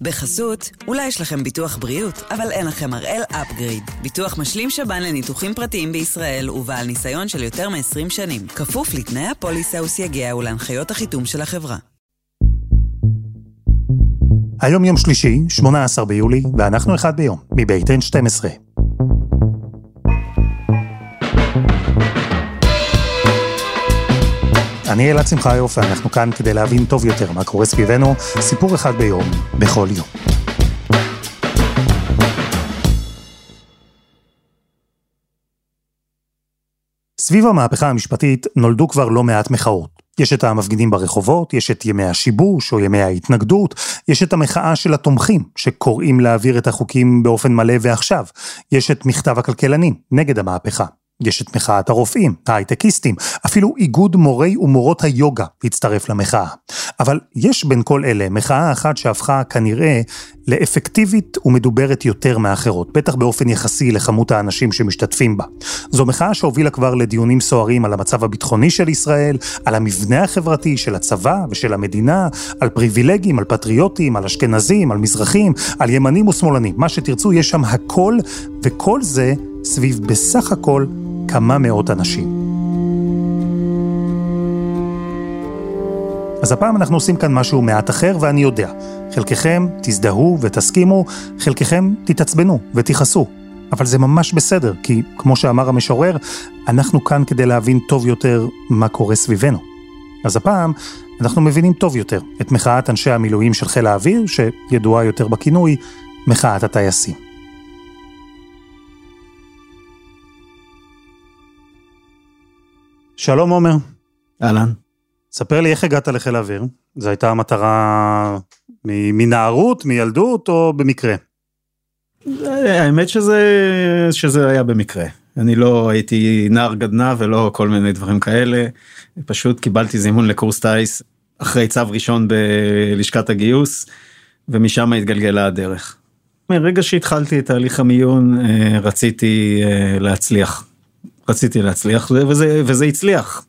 בחסות, אולי יש לכם ביטוח בריאות, אבל אין לכם הראל אפגריד. ביטוח משלים שב"ן לניתוחים פרטיים בישראל ובעל ניסיון של יותר מ-20 שנים. כפוף לתנאי הפוליסה וסייגיה ולהנחיות החיתום של החברה. היום יום שלישי, 18 ביולי, ואנחנו אחד ביום, מבית N12. אני אלעד שמחיוף, ואנחנו כאן כדי להבין טוב יותר מה קורה סביבנו, סיפור אחד ביום, בכל יום. סביב המהפכה המשפטית נולדו כבר לא מעט מחאות. יש את המפגינים ברחובות, יש את ימי השיבוש או ימי ההתנגדות, יש את המחאה של התומכים, שקוראים להעביר את החוקים באופן מלא ועכשיו, יש את מכתב הכלכלנים נגד המהפכה. יש את מחאת הרופאים, ההייטקיסטים, אפילו איגוד מורי ומורות היוגה הצטרף למחאה. אבל יש בין כל אלה מחאה אחת שהפכה כנראה לאפקטיבית ומדוברת יותר מאחרות, בטח באופן יחסי לכמות האנשים שמשתתפים בה. זו מחאה שהובילה כבר לדיונים סוערים על המצב הביטחוני של ישראל, על המבנה החברתי של הצבא ושל המדינה, על פריבילגים, על פטריוטים, על אשכנזים, על מזרחים, על ימנים ושמאלנים. מה שתרצו, יש שם הכל, וכל זה סביב בסך הכל כמה מאות אנשים. אז הפעם אנחנו עושים כאן משהו מעט אחר, ואני יודע, חלקכם תזדהו ותסכימו, חלקכם תתעצבנו ותכעסו. אבל זה ממש בסדר, כי כמו שאמר המשורר, אנחנו כאן כדי להבין טוב יותר מה קורה סביבנו. אז הפעם אנחנו מבינים טוב יותר את מחאת אנשי המילואים של חיל האוויר, שידועה יותר בכינוי מחאת הטייסים. שלום עומר. אהלן. ספר לי איך הגעת לחיל האוויר. זו הייתה המטרה מנערות, מילדות או במקרה? האמת שזה, שזה היה במקרה. אני לא הייתי נער גדנ"ע ולא כל מיני דברים כאלה. פשוט קיבלתי זימון לקורס טיס אחרי צו ראשון בלשכת הגיוס, ומשם התגלגלה הדרך. מרגע שהתחלתי את תהליך המיון אה, רציתי אה, להצליח. רציתי להצליח וזה וזה הצליח.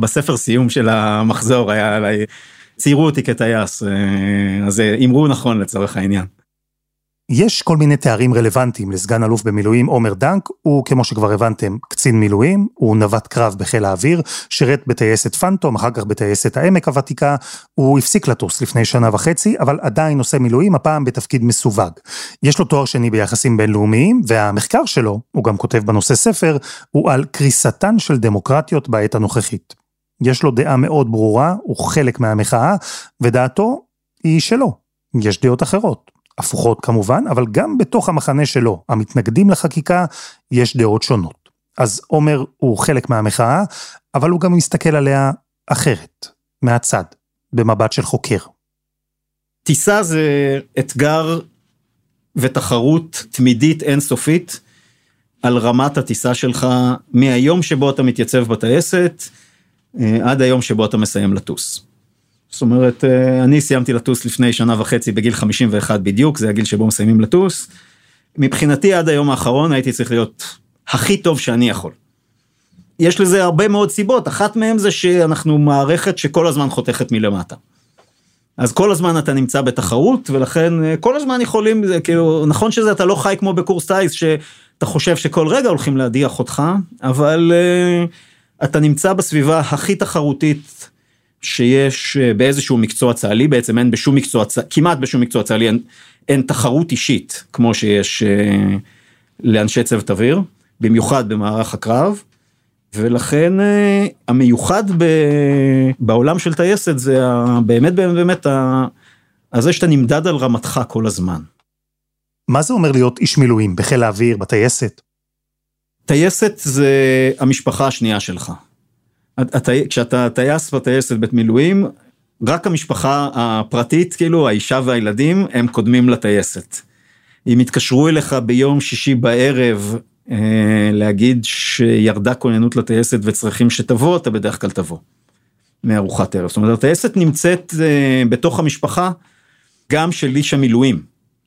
בספר סיום של המחזור היה עליי ציירו אותי כטייס אה, אז אמרו נכון לצורך העניין. יש כל מיני תארים רלוונטיים לסגן אלוף במילואים עומר דנק, הוא כמו שכבר הבנתם קצין מילואים, הוא נווט קרב בחיל האוויר, שירת בטייסת פנטום, אחר כך בטייסת העמק הוותיקה, הוא הפסיק לטוס לפני שנה וחצי, אבל עדיין עושה מילואים, הפעם בתפקיד מסווג. יש לו תואר שני ביחסים בינלאומיים, והמחקר שלו, הוא גם כותב בנושא ספר, הוא על קריסתן של דמוקרטיות בעת הנוכחית. יש לו דעה מאוד ברורה, הוא חלק מהמחאה, ודעתו היא שלו. יש דעות אחרות. הפוכות כמובן, אבל גם בתוך המחנה שלו, המתנגדים לחקיקה, יש דעות שונות. אז עומר הוא חלק מהמחאה, אבל הוא גם מסתכל עליה אחרת, מהצד, במבט של חוקר. טיסה זה אתגר ותחרות תמידית אינסופית על רמת הטיסה שלך מהיום שבו אתה מתייצב בטייסת אה, עד היום שבו אתה מסיים לטוס. זאת אומרת, אה, אני סיימתי לטוס לפני שנה וחצי בגיל 51 בדיוק, זה הגיל שבו מסיימים לטוס. מבחינתי עד היום האחרון הייתי צריך להיות הכי טוב שאני יכול. יש לזה הרבה מאוד סיבות, אחת מהן זה שאנחנו מערכת שכל הזמן חותכת מלמטה. אז כל הזמן אתה נמצא בתחרות ולכן אה, כל הזמן יכולים, כאילו, נכון שזה אתה לא חי כמו בקורס טיס שאתה חושב שכל רגע הולכים להדיח אותך, אבל uh, אתה נמצא בסביבה הכי תחרותית שיש אה, באיזשהו מקצוע צה"לי, בעצם אין בשום מקצוע, כמעט בשום מקצוע צה"לי אין, אין תחרות אישית כמו שיש אה, לאנשי צוות אוויר, במיוחד במערך הקרב, ולכן אה, המיוחד ב, בעולם של טייסת זה באמת באמת באמת זה שאתה נמדד על רמתך כל הזמן. מה זה אומר להיות איש מילואים בחיל האוויר, בטייסת? טייסת זה המשפחה השנייה שלך. כשאתה טייס בטייסת בית מילואים, רק המשפחה הפרטית, כאילו, האישה והילדים, הם קודמים לטייסת. אם יתקשרו אליך ביום שישי בערב אה, להגיד שירדה כוננות לטייסת וצריכים שתבוא, אתה בדרך כלל תבוא. מארוחת ערב. זאת אומרת, הטייסת נמצאת אה, בתוך המשפחה גם של איש המילואים.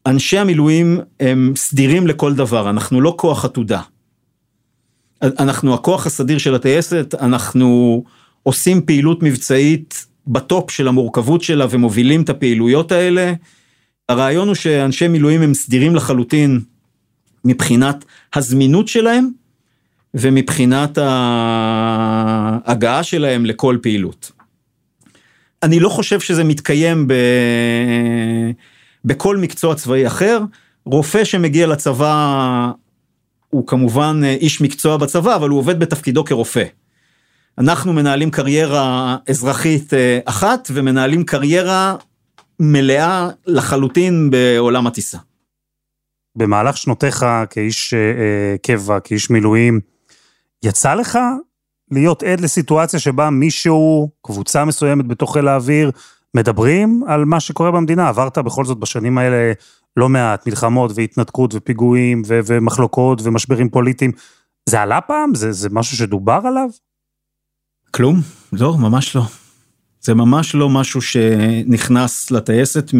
אנשי המילואים הם סדירים לכל דבר, אנחנו לא כוח עתודה. אנחנו הכוח הסדיר של הטייסת, אנחנו עושים פעילות מבצעית בטופ של המורכבות שלה ומובילים את הפעילויות האלה. הרעיון הוא שאנשי מילואים הם סדירים לחלוטין מבחינת הזמינות שלהם ומבחינת ההגעה שלהם לכל פעילות. אני לא חושב שזה מתקיים ב... בכל מקצוע צבאי אחר. רופא שמגיע לצבא הוא כמובן איש מקצוע בצבא, אבל הוא עובד בתפקידו כרופא. אנחנו מנהלים קריירה אזרחית אה, אחת ומנהלים קריירה מלאה לחלוטין בעולם הטיסה. במהלך שנותיך כאיש אה, אה, קבע, כאיש מילואים, יצא לך להיות עד לסיטואציה שבה מישהו, קבוצה מסוימת בתוך חיל האוויר, מדברים על מה שקורה במדינה. עברת בכל זאת בשנים האלה לא מעט מלחמות והתנתקות ופיגועים ו- ומחלוקות ומשברים פוליטיים. זה עלה פעם? זה, זה משהו שדובר עליו? כלום, לא, ממש לא. זה ממש לא משהו שנכנס לטייסת מ...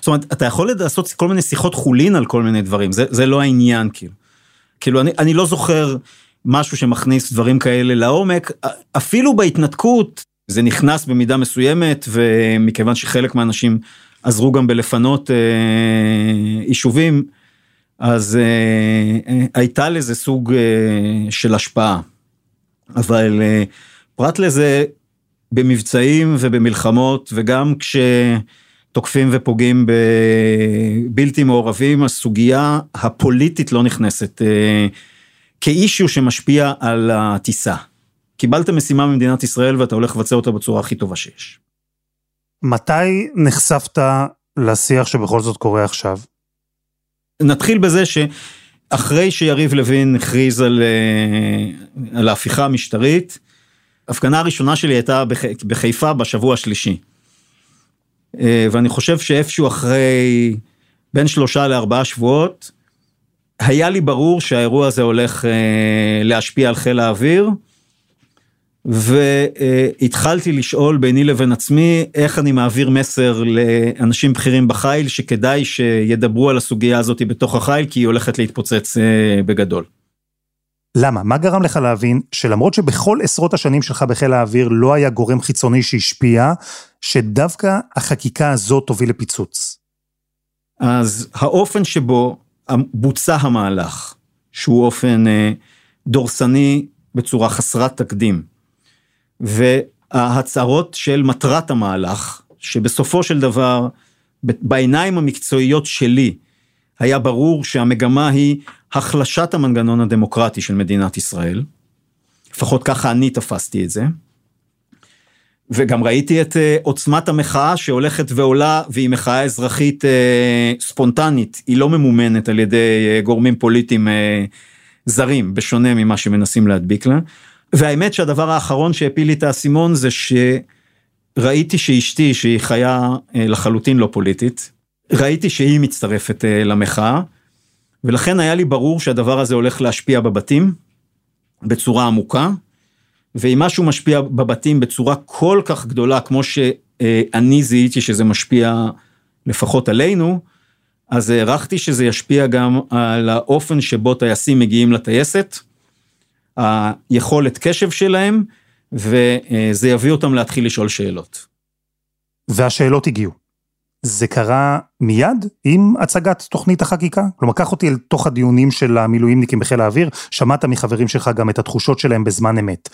זאת אומרת, אתה יכול לעשות כל מיני שיחות חולין על כל מיני דברים, זה, זה לא העניין כאילו. כאילו, אני, אני לא זוכר משהו שמכניס דברים כאלה לעומק, אפילו בהתנתקות זה נכנס במידה מסוימת, ומכיוון שחלק מהאנשים עזרו גם בלפנות אה, יישובים, אז אה, אה, הייתה לזה סוג של השפעה. אבל פרט לזה, במבצעים ובמלחמות, וגם כשתוקפים ופוגעים בבלתי מעורבים, הסוגיה הפוליטית לא נכנסת כאישיו שמשפיע על הטיסה. קיבלת משימה ממדינת ישראל ואתה הולך לבצע אותה בצורה הכי טובה שיש. מתי נחשפת לשיח שבכל זאת קורה עכשיו? נתחיל בזה שאחרי שיריב לוין הכריז על, אה, על ההפיכה המשטרית, ההפגנה הראשונה שלי הייתה בחיפה בשבוע השלישי. אה, ואני חושב שאיפשהו אחרי בין שלושה לארבעה שבועות, היה לי ברור שהאירוע הזה הולך אה, להשפיע על חיל האוויר, והתחלתי לשאול ביני לבין עצמי איך אני מעביר מסר לאנשים בכירים בחיל שכדאי שידברו על הסוגיה הזאת בתוך החיל כי היא הולכת להתפוצץ אה, בגדול. למה? מה גרם לך להבין שלמרות שבכל עשרות השנים שלך בחיל האוויר לא היה גורם חיצוני שהשפיע, שדווקא החקיקה הזאת תוביל לפיצוץ? אז האופן שבו בוצע המהלך, שהוא אופן אה, דורסני בצורה חסרת תקדים, וההצהרות של מטרת המהלך, שבסופו של דבר, בעיניים המקצועיות שלי, היה ברור שהמגמה היא החלשת המנגנון הדמוקרטי של מדינת ישראל, לפחות ככה אני תפסתי את זה. וגם ראיתי את uh, עוצמת המחאה שהולכת ועולה והיא מחאה אזרחית uh, ספונטנית, היא לא ממומנת על ידי uh, גורמים פוליטיים זרים, בשונה ממה שמנסים להדביק לה. והאמת שהדבר האחרון שהפיל לי את האסימון זה שראיתי שאשתי, שהיא חיה uh, לחלוטין לא פוליטית, ראיתי שהיא מצטרפת uh, למחאה, ולכן היה לי ברור שהדבר הזה הולך להשפיע בבתים בצורה עמוקה, ואם משהו משפיע בבתים בצורה כל כך גדולה כמו שאני זיהיתי שזה משפיע לפחות עלינו, אז הערכתי שזה ישפיע גם על האופן שבו טייסים מגיעים לטייסת, היכולת קשב שלהם, וזה יביא אותם להתחיל לשאול שאלות. והשאלות הגיעו. זה קרה מיד עם הצגת תוכנית החקיקה? כלומר, קח אותי אל תוך הדיונים של המילואימניקים בחיל האוויר, שמעת מחברים שלך גם את התחושות שלהם בזמן אמת.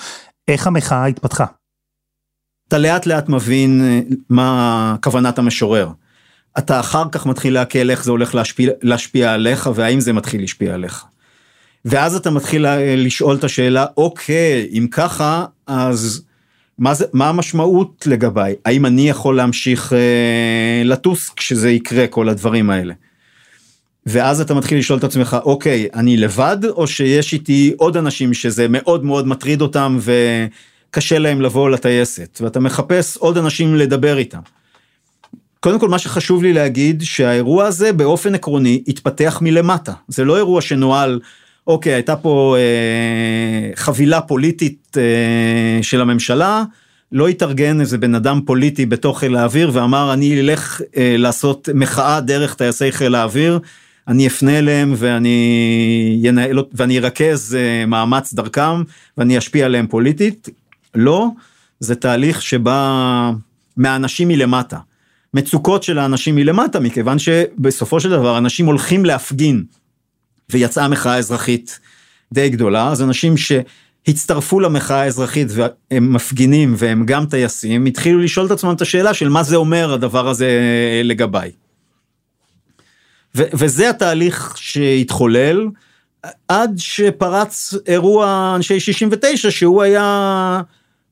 איך המחאה התפתחה? אתה לאט לאט מבין אה, מה כוונת המשורר. אתה אחר כך מתחיל להקל איך זה הולך להשפיע, להשפיע עליך והאם זה מתחיל להשפיע עליך. ואז אתה מתחיל לשאול את השאלה, אוקיי, אם ככה, אז מה, זה, מה המשמעות לגביי? האם אני יכול להמשיך אה, לטוס כשזה יקרה, כל הדברים האלה? ואז אתה מתחיל לשאול את עצמך, אוקיי, אני לבד, או שיש איתי עוד אנשים שזה מאוד מאוד מטריד אותם וקשה להם לבוא לטייסת, ואתה מחפש עוד אנשים לדבר איתם. קודם כל, מה שחשוב לי להגיד, שהאירוע הזה באופן עקרוני התפתח מלמטה. זה לא אירוע שנוהל אוקיי, הייתה פה אה, חבילה פוליטית אה, של הממשלה, לא התארגן איזה בן אדם פוליטי בתוך חיל האוויר ואמר אני אלך אה, לעשות מחאה דרך טייסי חיל האוויר, אני אפנה אליהם ואני, ינהל, ואני ארכז אה, מאמץ דרכם ואני אשפיע עליהם פוליטית. לא, זה תהליך שבא מהאנשים מלמטה. מצוקות של האנשים מלמטה, מכיוון שבסופו של דבר אנשים הולכים להפגין, ויצאה מחאה אזרחית די גדולה, אז אנשים שהצטרפו למחאה האזרחית והם מפגינים והם גם טייסים, התחילו לשאול את עצמם את השאלה של מה זה אומר הדבר הזה לגביי. ו- וזה התהליך שהתחולל, עד שפרץ אירוע אנשי 69, שהוא היה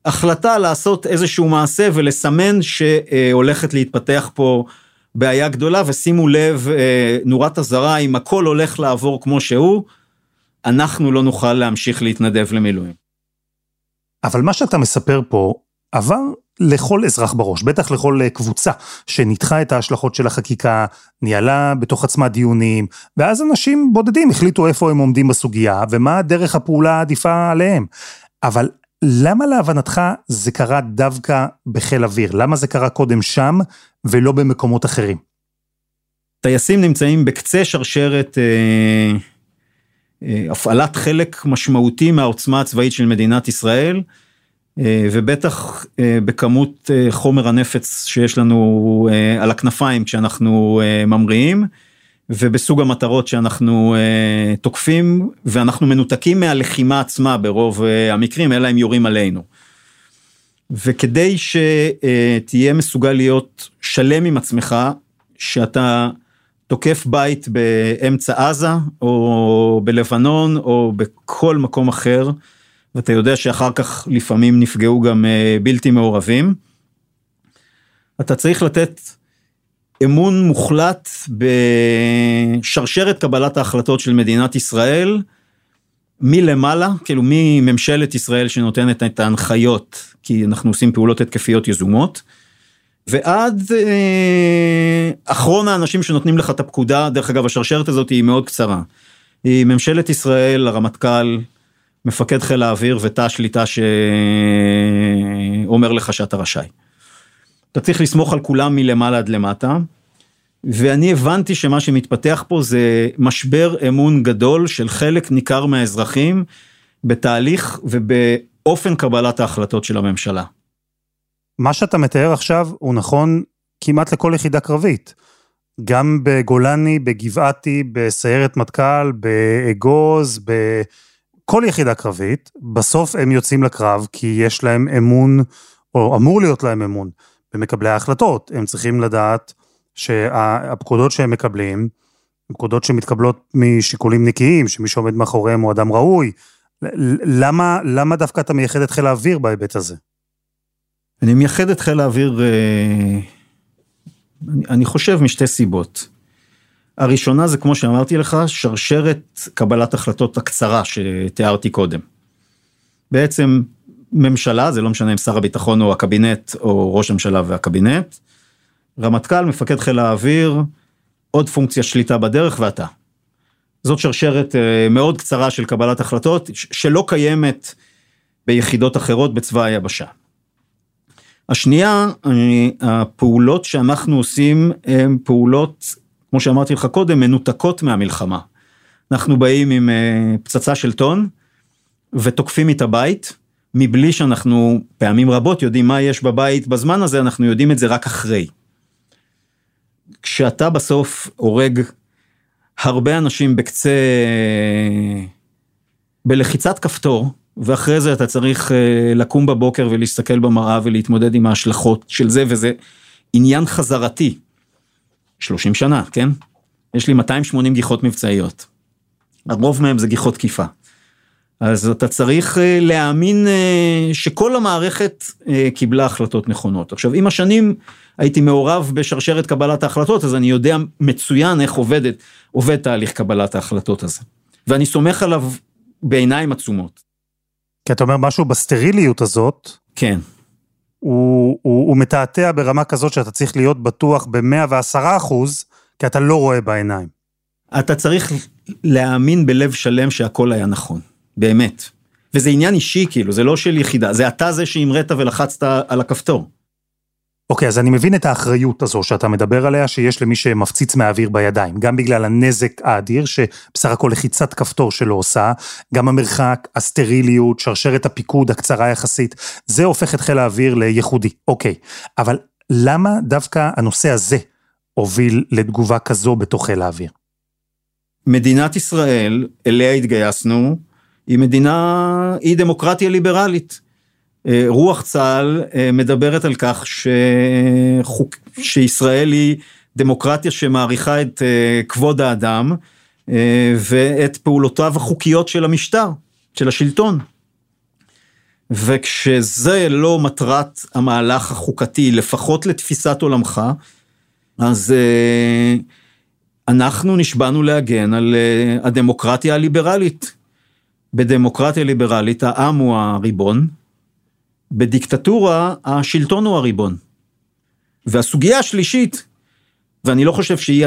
החלטה לעשות איזשהו מעשה ולסמן שהולכת להתפתח פה בעיה גדולה, ושימו לב, אה, נורת אזהרה, אם הכל הולך לעבור כמו שהוא, אנחנו לא נוכל להמשיך להתנדב למילואים. אבל מה שאתה מספר פה עבר לכל אזרח בראש, בטח לכל אה, קבוצה שניתחה את ההשלכות של החקיקה, ניהלה בתוך עצמה דיונים, ואז אנשים בודדים החליטו איפה הם עומדים בסוגיה ומה דרך הפעולה העדיפה עליהם. אבל למה להבנתך זה קרה דווקא בחיל אוויר? למה זה קרה קודם שם ולא במקומות אחרים? טייסים נמצאים בקצה שרשרת אה, אה, הפעלת חלק משמעותי מהעוצמה הצבאית של מדינת ישראל. אה, ובטח אה, בכמות אה, חומר הנפץ שיש לנו על הכנפיים כשאנחנו ממריאים, ובסוג המטרות שאנחנו תוקפים, ואנחנו מנותקים מהלחימה עצמה ברוב המקרים, אלא הם יורים עלינו. וכדי שתהיה מסוגל להיות שלם עם עצמך, שאתה תוקף בית באמצע עזה, או בלבנון, או בכל מקום אחר, ואתה יודע שאחר כך לפעמים נפגעו גם אה, בלתי מעורבים. אתה צריך לתת אמון מוחלט בשרשרת קבלת ההחלטות של מדינת ישראל, מלמעלה, כאילו מממשלת ישראל שנותנת את ההנחיות, כי אנחנו עושים פעולות התקפיות יזומות, ועד אה, אחרון האנשים שנותנים לך את הפקודה, דרך אגב השרשרת הזאת היא מאוד קצרה. היא ממשלת ישראל, הרמטכ"ל, מפקד חיל האוויר ותא השליטה שאומר לך שאתה רשאי. אתה צריך לסמוך על כולם מלמעלה עד למטה, ואני הבנתי שמה שמתפתח פה זה משבר אמון גדול של חלק ניכר מהאזרחים בתהליך ובאופן קבלת ההחלטות של הממשלה. מה שאתה מתאר עכשיו הוא נכון כמעט לכל יחידה קרבית. גם בגולני, בגבעתי, בסיירת מטכ"ל, באגוז, ב... כל יחידה קרבית, בסוף הם יוצאים לקרב כי יש להם אמון, או אמור להיות להם אמון, במקבלי ההחלטות. הם צריכים לדעת שהפקודות שהם מקבלים, פקודות שמתקבלות משיקולים נקיים, שמי שעומד מאחוריהם הוא אדם ראוי. למה, למה דווקא אתה מייחד את חיל האוויר בהיבט הזה? אני מייחד את חיל האוויר, אה, אני, אני חושב משתי סיבות. הראשונה זה כמו שאמרתי לך, שרשרת קבלת החלטות הקצרה שתיארתי קודם. בעצם ממשלה, זה לא משנה אם שר הביטחון או הקבינט או ראש הממשלה והקבינט, רמטכ"ל, מפקד חיל האוויר, עוד פונקציה שליטה בדרך ואתה. זאת שרשרת אה, מאוד קצרה של קבלת החלטות שלא קיימת ביחידות אחרות בצבא היבשה. השנייה, הפעולות שאנחנו עושים הן פעולות כמו שאמרתי לך קודם, מנותקות מהמלחמה. אנחנו באים עם uh, פצצה של טון ותוקפים את הבית, מבלי שאנחנו פעמים רבות יודעים מה יש בבית בזמן הזה, אנחנו יודעים את זה רק אחרי. כשאתה בסוף הורג הרבה אנשים בקצה, בלחיצת כפתור, ואחרי זה אתה צריך uh, לקום בבוקר ולהסתכל במראה ולהתמודד עם ההשלכות של זה, וזה עניין חזרתי. 30 שנה, כן? יש לי 280 גיחות מבצעיות. הרוב מהם זה גיחות תקיפה. אז אתה צריך אה, להאמין אה, שכל המערכת אה, קיבלה החלטות נכונות. עכשיו, עם השנים הייתי מעורב בשרשרת קבלת ההחלטות, אז אני יודע מצוין איך עובדת, עובד תהליך קבלת ההחלטות הזה. ואני סומך עליו בעיניים עצומות. כי אתה אומר משהו בסטריליות הזאת. כן. הוא, הוא, הוא מתעתע ברמה כזאת שאתה צריך להיות בטוח ב-110 אחוז, כי אתה לא רואה בעיניים. אתה צריך להאמין בלב שלם שהכל היה נכון, באמת. וזה עניין אישי כאילו, זה לא של יחידה, זה אתה זה שהמראת ולחצת על הכפתור. אוקיי, אז אני מבין את האחריות הזו שאתה מדבר עליה, שיש למי שמפציץ מהאוויר בידיים, גם בגלל הנזק האדיר, שבסך הכל לחיצת כפתור שלו עושה, גם המרחק, הסטריליות, שרשרת הפיקוד הקצרה יחסית, זה הופך את חיל האוויר לייחודי, אוקיי. אבל למה דווקא הנושא הזה הוביל לתגובה כזו בתוך חיל האוויר? מדינת ישראל, אליה התגייסנו, היא מדינה, היא דמוקרטיה ליברלית. אה, רוח צה"ל אה, מדברת על כך שחוק, שישראל היא דמוקרטיה שמעריכה את אה, כבוד האדם ואת פעולותיו החוקיות של המשטר, של השלטון. וכשזה לא מטרת המהלך החוקתי, לפחות לתפיסת עולמך, אז אנחנו נשבענו להגן על הדמוקרטיה הליברלית. בדמוקרטיה ליברלית העם הוא הריבון, בדיקטטורה השלטון הוא הריבון. והסוגיה השלישית, ואני לא חושב שהיא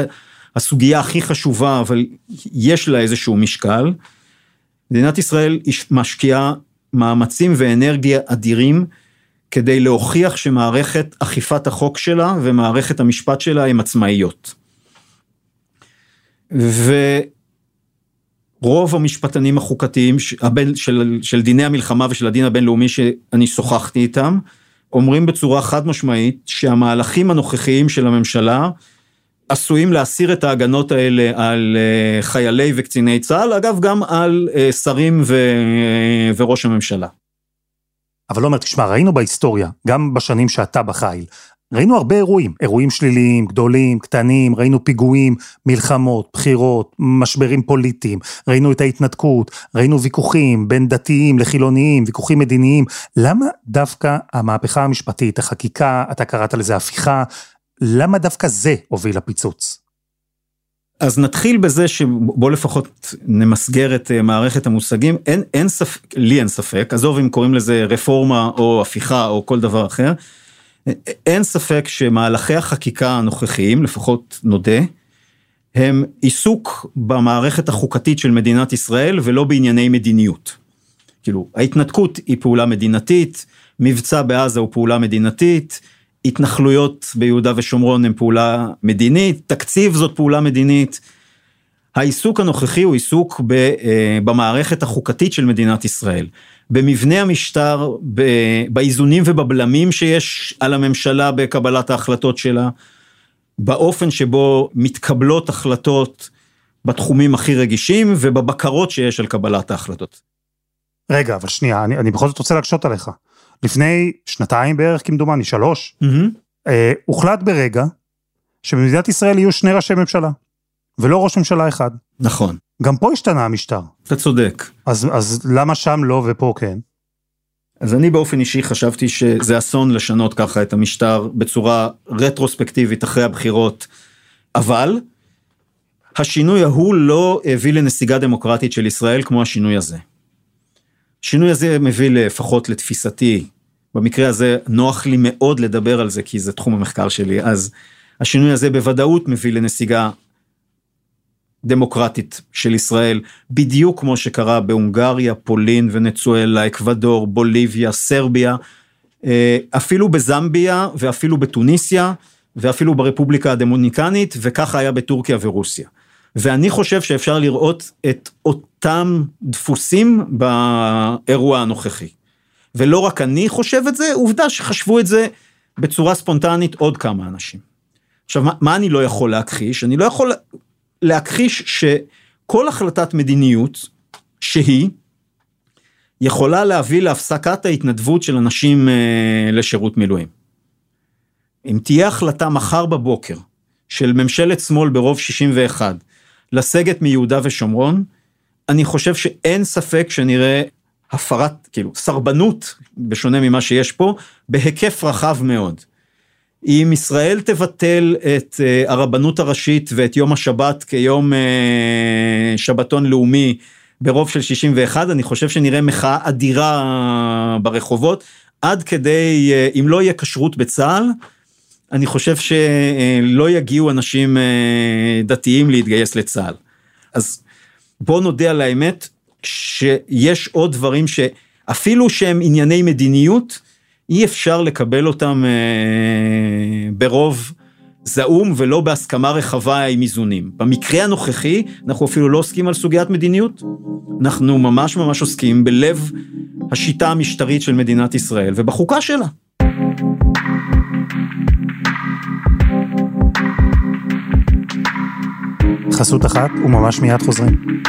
הסוגיה הכי חשובה, אבל יש לה איזשהו משקל, מדינת ישראל משקיעה מאמצים ואנרגיה אדירים כדי להוכיח שמערכת אכיפת החוק שלה ומערכת המשפט שלה הן עצמאיות. ו... רוב המשפטנים החוקתיים של, של, של דיני המלחמה ושל הדין הבינלאומי שאני שוחחתי איתם, אומרים בצורה חד משמעית שהמהלכים הנוכחיים של הממשלה עשויים להסיר את ההגנות האלה על אה, חיילי וקציני צה"ל, אגב גם על אה, שרים ו, וראש הממשלה. אבל עומר, תשמע, ראינו בהיסטוריה, גם בשנים שאתה בחיל, ראינו הרבה אירועים, אירועים שליליים, גדולים, קטנים, ראינו פיגועים, מלחמות, בחירות, משברים פוליטיים, ראינו את ההתנתקות, ראינו ויכוחים בין דתיים לחילוניים, ויכוחים מדיניים. למה דווקא המהפכה המשפטית, החקיקה, אתה קראת לזה הפיכה, למה דווקא זה הוביל לפיצוץ? אז נתחיל בזה שבוא לפחות נמסגר את אה, מערכת המושגים, אין, אין ספק, לי אין ספק, עזוב אם קוראים לזה רפורמה או הפיכה או כל דבר אחר, אין ספק שמהלכי החקיקה הנוכחיים, לפחות נודה, הם עיסוק במערכת החוקתית של מדינת ישראל ולא בענייני מדיניות. כאילו, ההתנתקות היא פעולה מדינתית, מבצע בעזה הוא פעולה מדינתית, התנחלויות ביהודה ושומרון הם פעולה מדינית, תקציב זאת פעולה מדינית. העיסוק הנוכחי הוא עיסוק אה, במערכת החוקתית של מדינת ישראל. במבנה המשטר, באיזונים ובבלמים שיש על הממשלה בקבלת ההחלטות שלה, באופן שבו מתקבלות החלטות בתחומים הכי רגישים ובבקרות שיש על קבלת ההחלטות. רגע, אבל שנייה, אני, אני בכל זאת רוצה להקשות עליך. לפני שנתיים בערך, כמדומני, שלוש, mm-hmm. אה, הוחלט ברגע שבמדינת ישראל יהיו שני ראשי ממשלה, ולא ראש ממשלה אחד. נכון. גם פה השתנה המשטר. אתה צודק. אז, אז למה שם לא ופה כן? אז אני באופן אישי חשבתי שזה אסון לשנות ככה את המשטר בצורה רטרוספקטיבית אחרי הבחירות, אבל השינוי ההוא לא הביא לנסיגה דמוקרטית של ישראל כמו השינוי הזה. השינוי הזה מביא לפחות לתפיסתי, במקרה הזה נוח לי מאוד לדבר על זה כי זה תחום המחקר שלי, אז השינוי הזה בוודאות מביא לנסיגה דמוקרטית של ישראל, בדיוק כמו שקרה בהונגריה, פולין, ונצואלה, אקוודור, בוליביה, סרביה, אה, אפילו בזמביה ואפילו בתוניסיה ואפילו ברפובליקה הדמוניקנית וככה היה בטורקיה ורוסיה. ואני חושב שאפשר לראות את אותם דפוסים באירוע הנוכחי. ולא רק אני חושב את זה, עובדה שחשבו את זה בצורה ספונטנית עוד כמה אנשים. עכשיו, מה, מה אני לא יכול להכחיש? אני לא יכול להכחיש שכל החלטת מדיניות שהיא יכולה להביא להפסקת ההתנדבות של אנשים אה, לשירות מילואים. אם תהיה החלטה מחר בבוקר של ממשלת שמאל ברוב 61 לסגת מיהודה ושומרון, אני חושב שאין ספק שנראה הפרת, כאילו, סרבנות, בשונה ממה שיש פה, בהיקף רחב מאוד. אם ישראל תבטל את אה, הרבנות הראשית ואת יום השבת כיום אה, שבתון לאומי ברוב של 61, אני חושב שנראה מחאה אדירה ברחובות, עד כדי, אה, אם לא יהיה כשרות בצה"ל, אני חושב שלא יגיעו אנשים דתיים להתגייס לצה"ל. אז בוא נודה על האמת, שיש עוד דברים שאפילו שהם ענייני מדיניות, אי אפשר לקבל אותם אה, ברוב זעום ולא בהסכמה רחבה עם איזונים. במקרה הנוכחי, אנחנו אפילו לא עוסקים על סוגיית מדיניות. אנחנו ממש ממש עוסקים בלב השיטה המשטרית של מדינת ישראל ובחוקה שלה. חסות אחת וממש מיד חוזרים.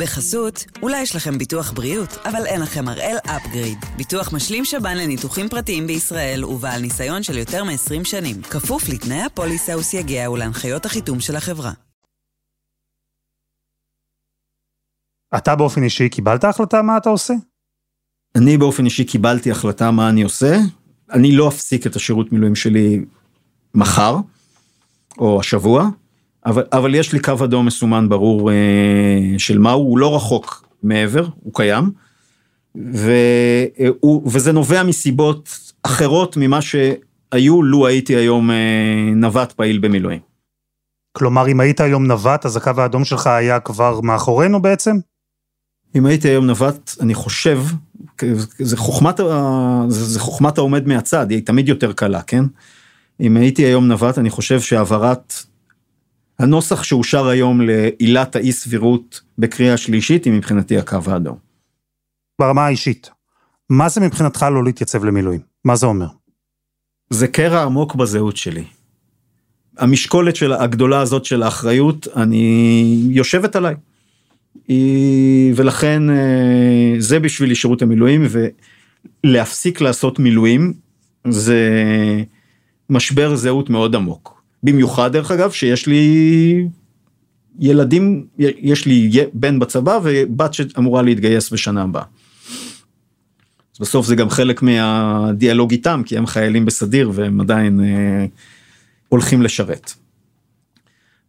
בחסות, אולי יש לכם ביטוח בריאות, אבל אין לכם הראל אפגריד. ביטוח משלים שב"ן לניתוחים פרטיים בישראל ובעל ניסיון של יותר מ-20 שנים. כפוף לתנאי הפוליסה וסייגיה ולהנחיות החיתום של החברה. אתה באופן אישי קיבלת החלטה מה אתה עושה? אני באופן אישי קיבלתי החלטה מה אני עושה. אני לא אפסיק את השירות מילואים שלי מחר, או השבוע. אבל, אבל יש לי קו אדום מסומן ברור אה, של מהו, הוא לא רחוק מעבר, הוא קיים, והוא, וזה נובע מסיבות אחרות ממה שהיו לו הייתי היום אה, נווט פעיל במילואים. כלומר, אם היית היום נווט, אז הקו האדום שלך היה כבר מאחורינו בעצם? אם הייתי היום נווט, אני חושב, זה חוכמת, זה חוכמת העומד מהצד, היא תמיד יותר קלה, כן? אם הייתי היום נווט, אני חושב שהעברת הנוסח שאושר היום לעילת האי סבירות בקריאה שלישית היא מבחינתי הקו האדום. ברמה האישית, מה זה מבחינתך לא להתייצב למילואים? מה זה אומר? זה קרע עמוק בזהות שלי. המשקולת של הגדולה הזאת של האחריות, אני יושבת עליי. ולכן אה, זה בשבילי שירות המילואים ולהפסיק לעשות מילואים זה משבר זהות מאוד עמוק. במיוחד דרך אגב שיש לי ילדים, יש לי בן בצבא ובת שאמורה להתגייס בשנה הבאה. אז בסוף זה גם חלק מהדיאלוג איתם כי הם חיילים בסדיר והם עדיין אה, הולכים לשרת.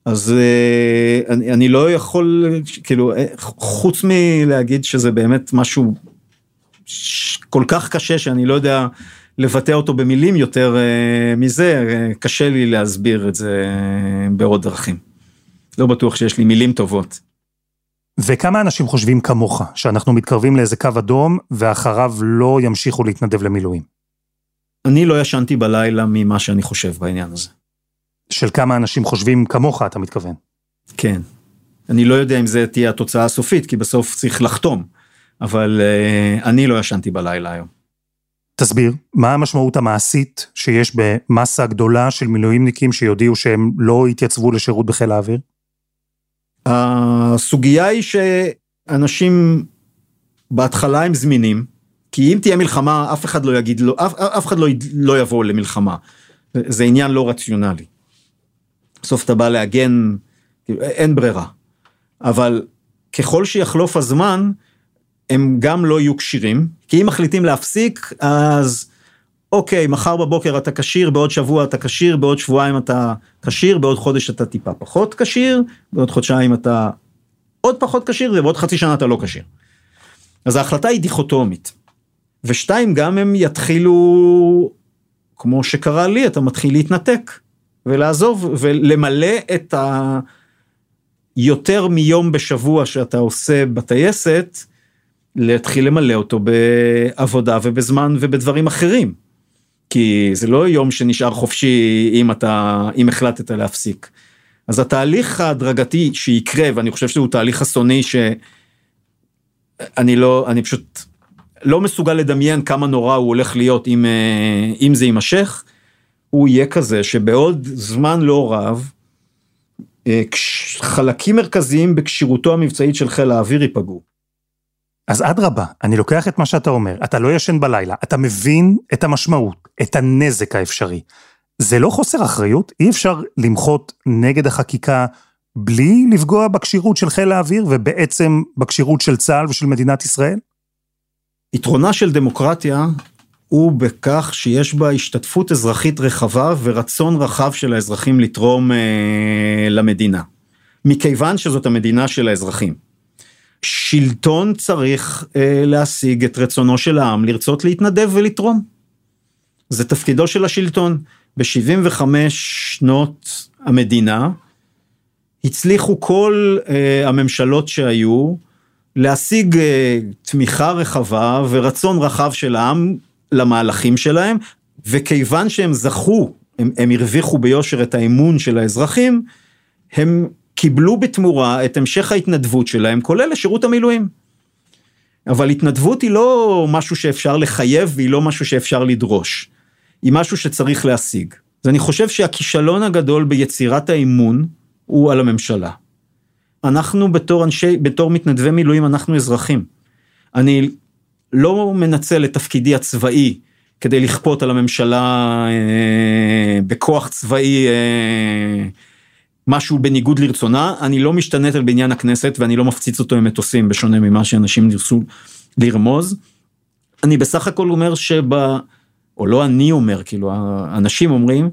אז אה, אני, אני לא יכול כאילו אה, חוץ מלהגיד שזה באמת משהו כל כך קשה שאני לא יודע לבטא אותו במילים יותר uh, מזה, uh, קשה לי להסביר את זה uh, בעוד דרכים. לא בטוח שיש לי מילים טובות. וכמה אנשים חושבים כמוך, שאנחנו מתקרבים לאיזה קו אדום, ואחריו לא ימשיכו להתנדב למילואים? אני לא ישנתי בלילה ממה שאני חושב בעניין הזה. של כמה אנשים חושבים כמוך, אתה מתכוון? כן. אני לא יודע אם זה תהיה התוצאה הסופית, כי בסוף צריך לחתום, אבל uh, אני לא ישנתי בלילה היום. תסביר, מה המשמעות המעשית שיש במסה גדולה של מילואימניקים שיודיעו שהם לא יתייצבו לשירות בחיל האוויר? הסוגיה היא שאנשים בהתחלה הם זמינים, כי אם תהיה מלחמה אף אחד לא יגיד, לא, אף, אף אחד לא, לא יבוא למלחמה, זה עניין לא רציונלי. בסוף אתה בא להגן, אין ברירה, אבל ככל שיחלוף הזמן, הם גם לא יהיו כשירים, כי אם מחליטים להפסיק, אז אוקיי, מחר בבוקר אתה כשיר, בעוד שבוע אתה כשיר, בעוד שבועיים אתה כשיר, בעוד חודש אתה טיפה פחות כשיר, בעוד חודשיים אתה עוד פחות כשיר, ובעוד חצי שנה אתה לא כשיר. אז ההחלטה היא דיכוטומית. ושתיים, גם הם יתחילו, כמו שקרה לי, אתה מתחיל להתנתק ולעזוב ולמלא את ה... יותר מיום בשבוע שאתה עושה בטייסת, להתחיל למלא אותו בעבודה ובזמן ובדברים אחרים. כי זה לא יום שנשאר חופשי אם אתה, אם החלטת להפסיק. אז התהליך ההדרגתי שיקרה, ואני חושב שהוא תהליך אסוני שאני לא, אני פשוט לא מסוגל לדמיין כמה נורא הוא הולך להיות אם, אם זה יימשך, הוא יהיה כזה שבעוד זמן לא רב, חלקים מרכזיים בכשירותו המבצעית של חיל האוויר ייפגעו. אז אדרבה, אני לוקח את מה שאתה אומר, אתה לא ישן בלילה, אתה מבין את המשמעות, את הנזק האפשרי. זה לא חוסר אחריות? אי אפשר למחות נגד החקיקה בלי לפגוע בכשירות של חיל האוויר, ובעצם בכשירות של צה"ל ושל מדינת ישראל? יתרונה של דמוקרטיה הוא בכך שיש בה השתתפות אזרחית רחבה ורצון רחב של האזרחים לתרום אה, למדינה. מכיוון שזאת המדינה של האזרחים. שלטון צריך אה, להשיג את רצונו של העם לרצות להתנדב ולתרום. זה תפקידו של השלטון. ב-75 שנות המדינה הצליחו כל אה, הממשלות שהיו להשיג אה, תמיכה רחבה ורצון רחב של העם למהלכים שלהם, וכיוון שהם זכו, הם, הם הרוויחו ביושר את האמון של האזרחים, הם קיבלו בתמורה את המשך ההתנדבות שלהם, כולל לשירות המילואים. אבל התנדבות היא לא משהו שאפשר לחייב והיא לא משהו שאפשר לדרוש. היא משהו שצריך להשיג. אז אני חושב שהכישלון הגדול ביצירת האמון הוא על הממשלה. אנחנו בתור אנשי, בתור מתנדבי מילואים, אנחנו אזרחים. אני לא מנצל את תפקידי הצבאי כדי לכפות על הממשלה אה, בכוח צבאי אה, משהו בניגוד לרצונה, אני לא משתנט על בניין הכנסת ואני לא מפציץ אותו עם מטוסים בשונה ממה שאנשים ניסו לרמוז. אני בסך הכל אומר שב... או לא אני אומר, כאילו האנשים אומרים,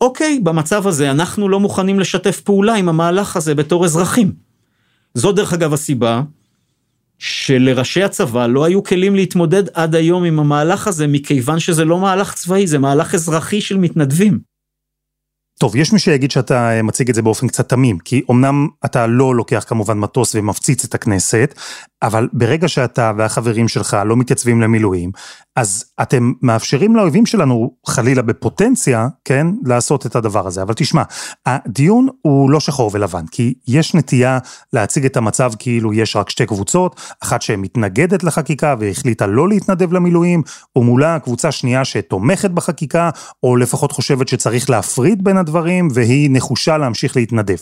אוקיי, במצב הזה אנחנו לא מוכנים לשתף פעולה עם המהלך הזה בתור אזרחים. זו דרך אגב הסיבה שלראשי הצבא לא היו כלים להתמודד עד היום עם המהלך הזה, מכיוון שזה לא מהלך צבאי, זה מהלך אזרחי של מתנדבים. טוב, יש מי שיגיד שאתה אה, מציג את זה באופן קצת תמים, כי אמנם אתה לא לוקח כמובן מטוס ומפציץ את הכנסת, אבל ברגע שאתה והחברים שלך לא מתייצבים למילואים, אז אתם מאפשרים לאויבים שלנו, חלילה בפוטנציה, כן, לעשות את הדבר הזה. אבל תשמע, הדיון הוא לא שחור ולבן, כי יש נטייה להציג את המצב כאילו יש רק שתי קבוצות, אחת שמתנגדת לחקיקה והחליטה לא להתנדב למילואים, ומולה קבוצה שנייה שתומכת בחקיקה, או לפחות חושבת שצריך להפריד בין הדברים, והיא נחושה להמשיך להתנדב.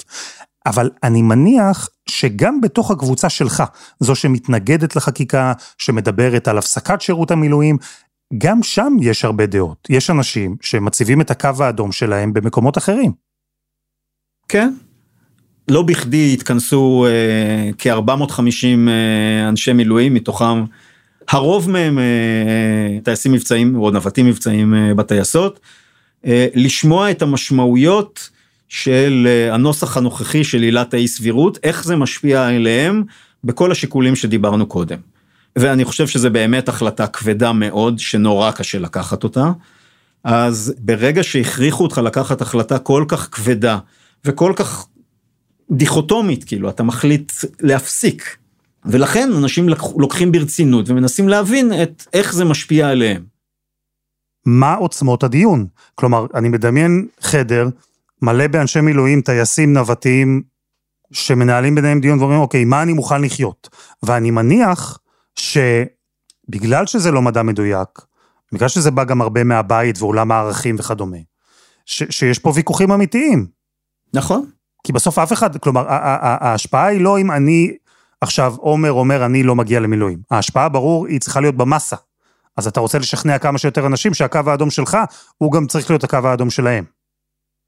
אבל אני מניח שגם בתוך הקבוצה שלך, זו שמתנגדת לחקיקה, שמדברת על הפסקת שירות המילואים, גם שם יש הרבה דעות. יש אנשים שמציבים את הקו האדום שלהם במקומות אחרים. כן. לא בכדי התכנסו אה, כ-450 אה, אנשי מילואים, מתוכם הרוב מהם אה, טייסים מבצעים או נווטים מבצעים אה, בטייסות, אה, לשמוע את המשמעויות של אה, הנוסח הנוכחי של עילת האי סבירות, איך זה משפיע עליהם בכל השיקולים שדיברנו קודם. ואני חושב שזה באמת החלטה כבדה מאוד, שנורא קשה לקחת אותה. אז ברגע שהכריחו אותך לקחת החלטה כל כך כבדה וכל כך דיכוטומית, כאילו, אתה מחליט להפסיק. ולכן אנשים לוקחים ברצינות ומנסים להבין את איך זה משפיע עליהם. מה עוצמות הדיון? כלומר, אני מדמיין חדר מלא באנשי מילואים, טייסים, נווטים, שמנהלים ביניהם דיון ואומרים, אוקיי, מה אני מוכן לחיות? ואני מניח שבגלל שזה לא מדע מדויק, בגלל שזה בא גם הרבה מהבית ועולם הערכים וכדומה, ש- שיש פה ויכוחים אמיתיים. נכון. כי בסוף אף אחד, כלומר, ההשפעה היא לא אם אני עכשיו עומר אומר אני לא מגיע למילואים. ההשפעה ברור היא צריכה להיות במסה. אז אתה רוצה לשכנע כמה שיותר אנשים שהקו האדום שלך הוא גם צריך להיות הקו האדום שלהם.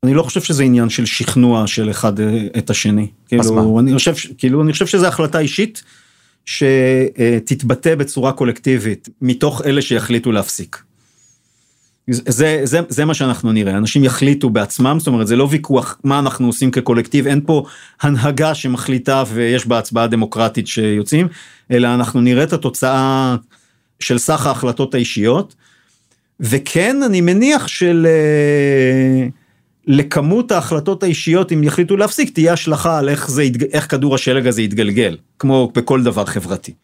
אני לא חושב שזה עניין של שכנוע של אחד אה, את השני. כאילו, אני חושב, כאילו, אני חושב שזו החלטה אישית שתתבטא בצורה קולקטיבית מתוך אלה שיחליטו להפסיק. זה, זה, זה מה שאנחנו נראה, אנשים יחליטו בעצמם, זאת אומרת זה לא ויכוח מה אנחנו עושים כקולקטיב, אין פה הנהגה שמחליטה ויש בה הצבעה דמוקרטית שיוצאים, אלא אנחנו נראה את התוצאה של סך ההחלטות האישיות, וכן אני מניח של... לכמות ההחלטות האישיות אם יחליטו להפסיק תהיה השלכה על איך, זה, איך כדור השלג הזה יתגלגל, כמו בכל דבר חברתי.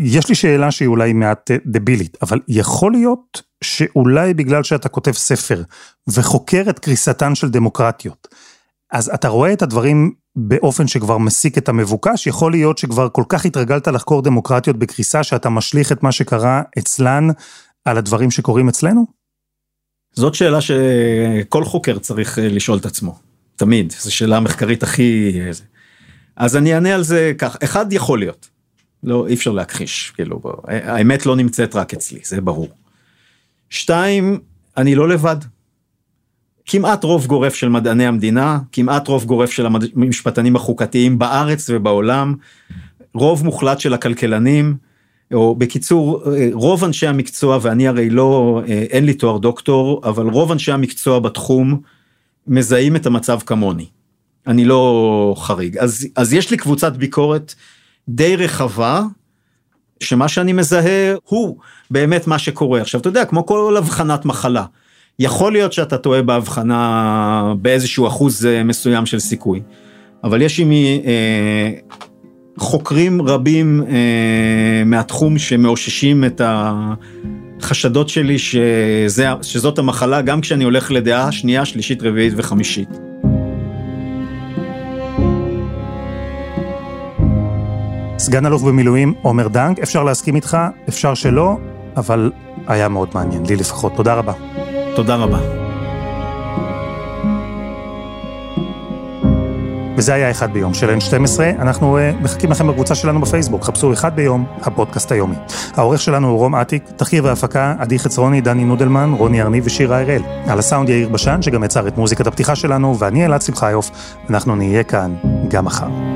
יש לי שאלה שהיא אולי מעט אה, דבילית, אבל יכול להיות שאולי בגלל שאתה כותב ספר וחוקר את קריסתן של דמוקרטיות, אז אתה רואה את הדברים באופן שכבר מסיק את המבוקש, יכול להיות שכבר כל כך התרגלת לחקור דמוקרטיות בקריסה שאתה משליך את מה שקרה אצלן על הדברים שקורים אצלנו? זאת שאלה שכל חוקר צריך אה, לשאול את עצמו, תמיד, זו שאלה המחקרית הכי... אה, אז אני אענה על זה כך, אחד יכול להיות, לא, אי אפשר להכחיש, כאילו, האמת לא נמצאת רק אצלי, זה ברור. שתיים, אני לא לבד. כמעט רוב גורף של מדעני המדינה, כמעט רוב גורף של המשפטנים החוקתיים בארץ ובעולם, רוב מוחלט של הכלכלנים, או בקיצור, רוב אנשי המקצוע, ואני הרי לא, אין לי תואר דוקטור, אבל רוב אנשי המקצוע בתחום מזהים את המצב כמוני. אני לא חריג. אז, אז יש לי קבוצת ביקורת די רחבה, שמה שאני מזהה הוא באמת מה שקורה. עכשיו, אתה יודע, כמו כל הבחנת מחלה, יכול להיות שאתה טועה בהבחנה באיזשהו אחוז מסוים של סיכוי, אבל יש עימי אה, חוקרים רבים אה, מהתחום שמאוששים את החשדות שלי שזה, שזאת המחלה גם כשאני הולך לדעה שנייה, שלישית, רביעית וחמישית. סגן אלוף במילואים עומר דנק, אפשר להסכים איתך, אפשר שלא, אבל היה מאוד מעניין, לי לפחות. תודה רבה. תודה רבה. וזה היה אחד ביום של N12, אנחנו uh, מחכים לכם בקבוצה שלנו בפייסבוק, חפשו אחד ביום, הפודקאסט היומי. העורך שלנו הוא רום אטיק, תחקיר והפקה, עדי חצרוני, דני נודלמן, רוני ארניב ושירה הראל. על הסאונד יאיר בשן, שגם יצר את מוזיקת הפתיחה שלנו, ואני אלעד שמחיוף, אנחנו נהיה כאן גם מחר.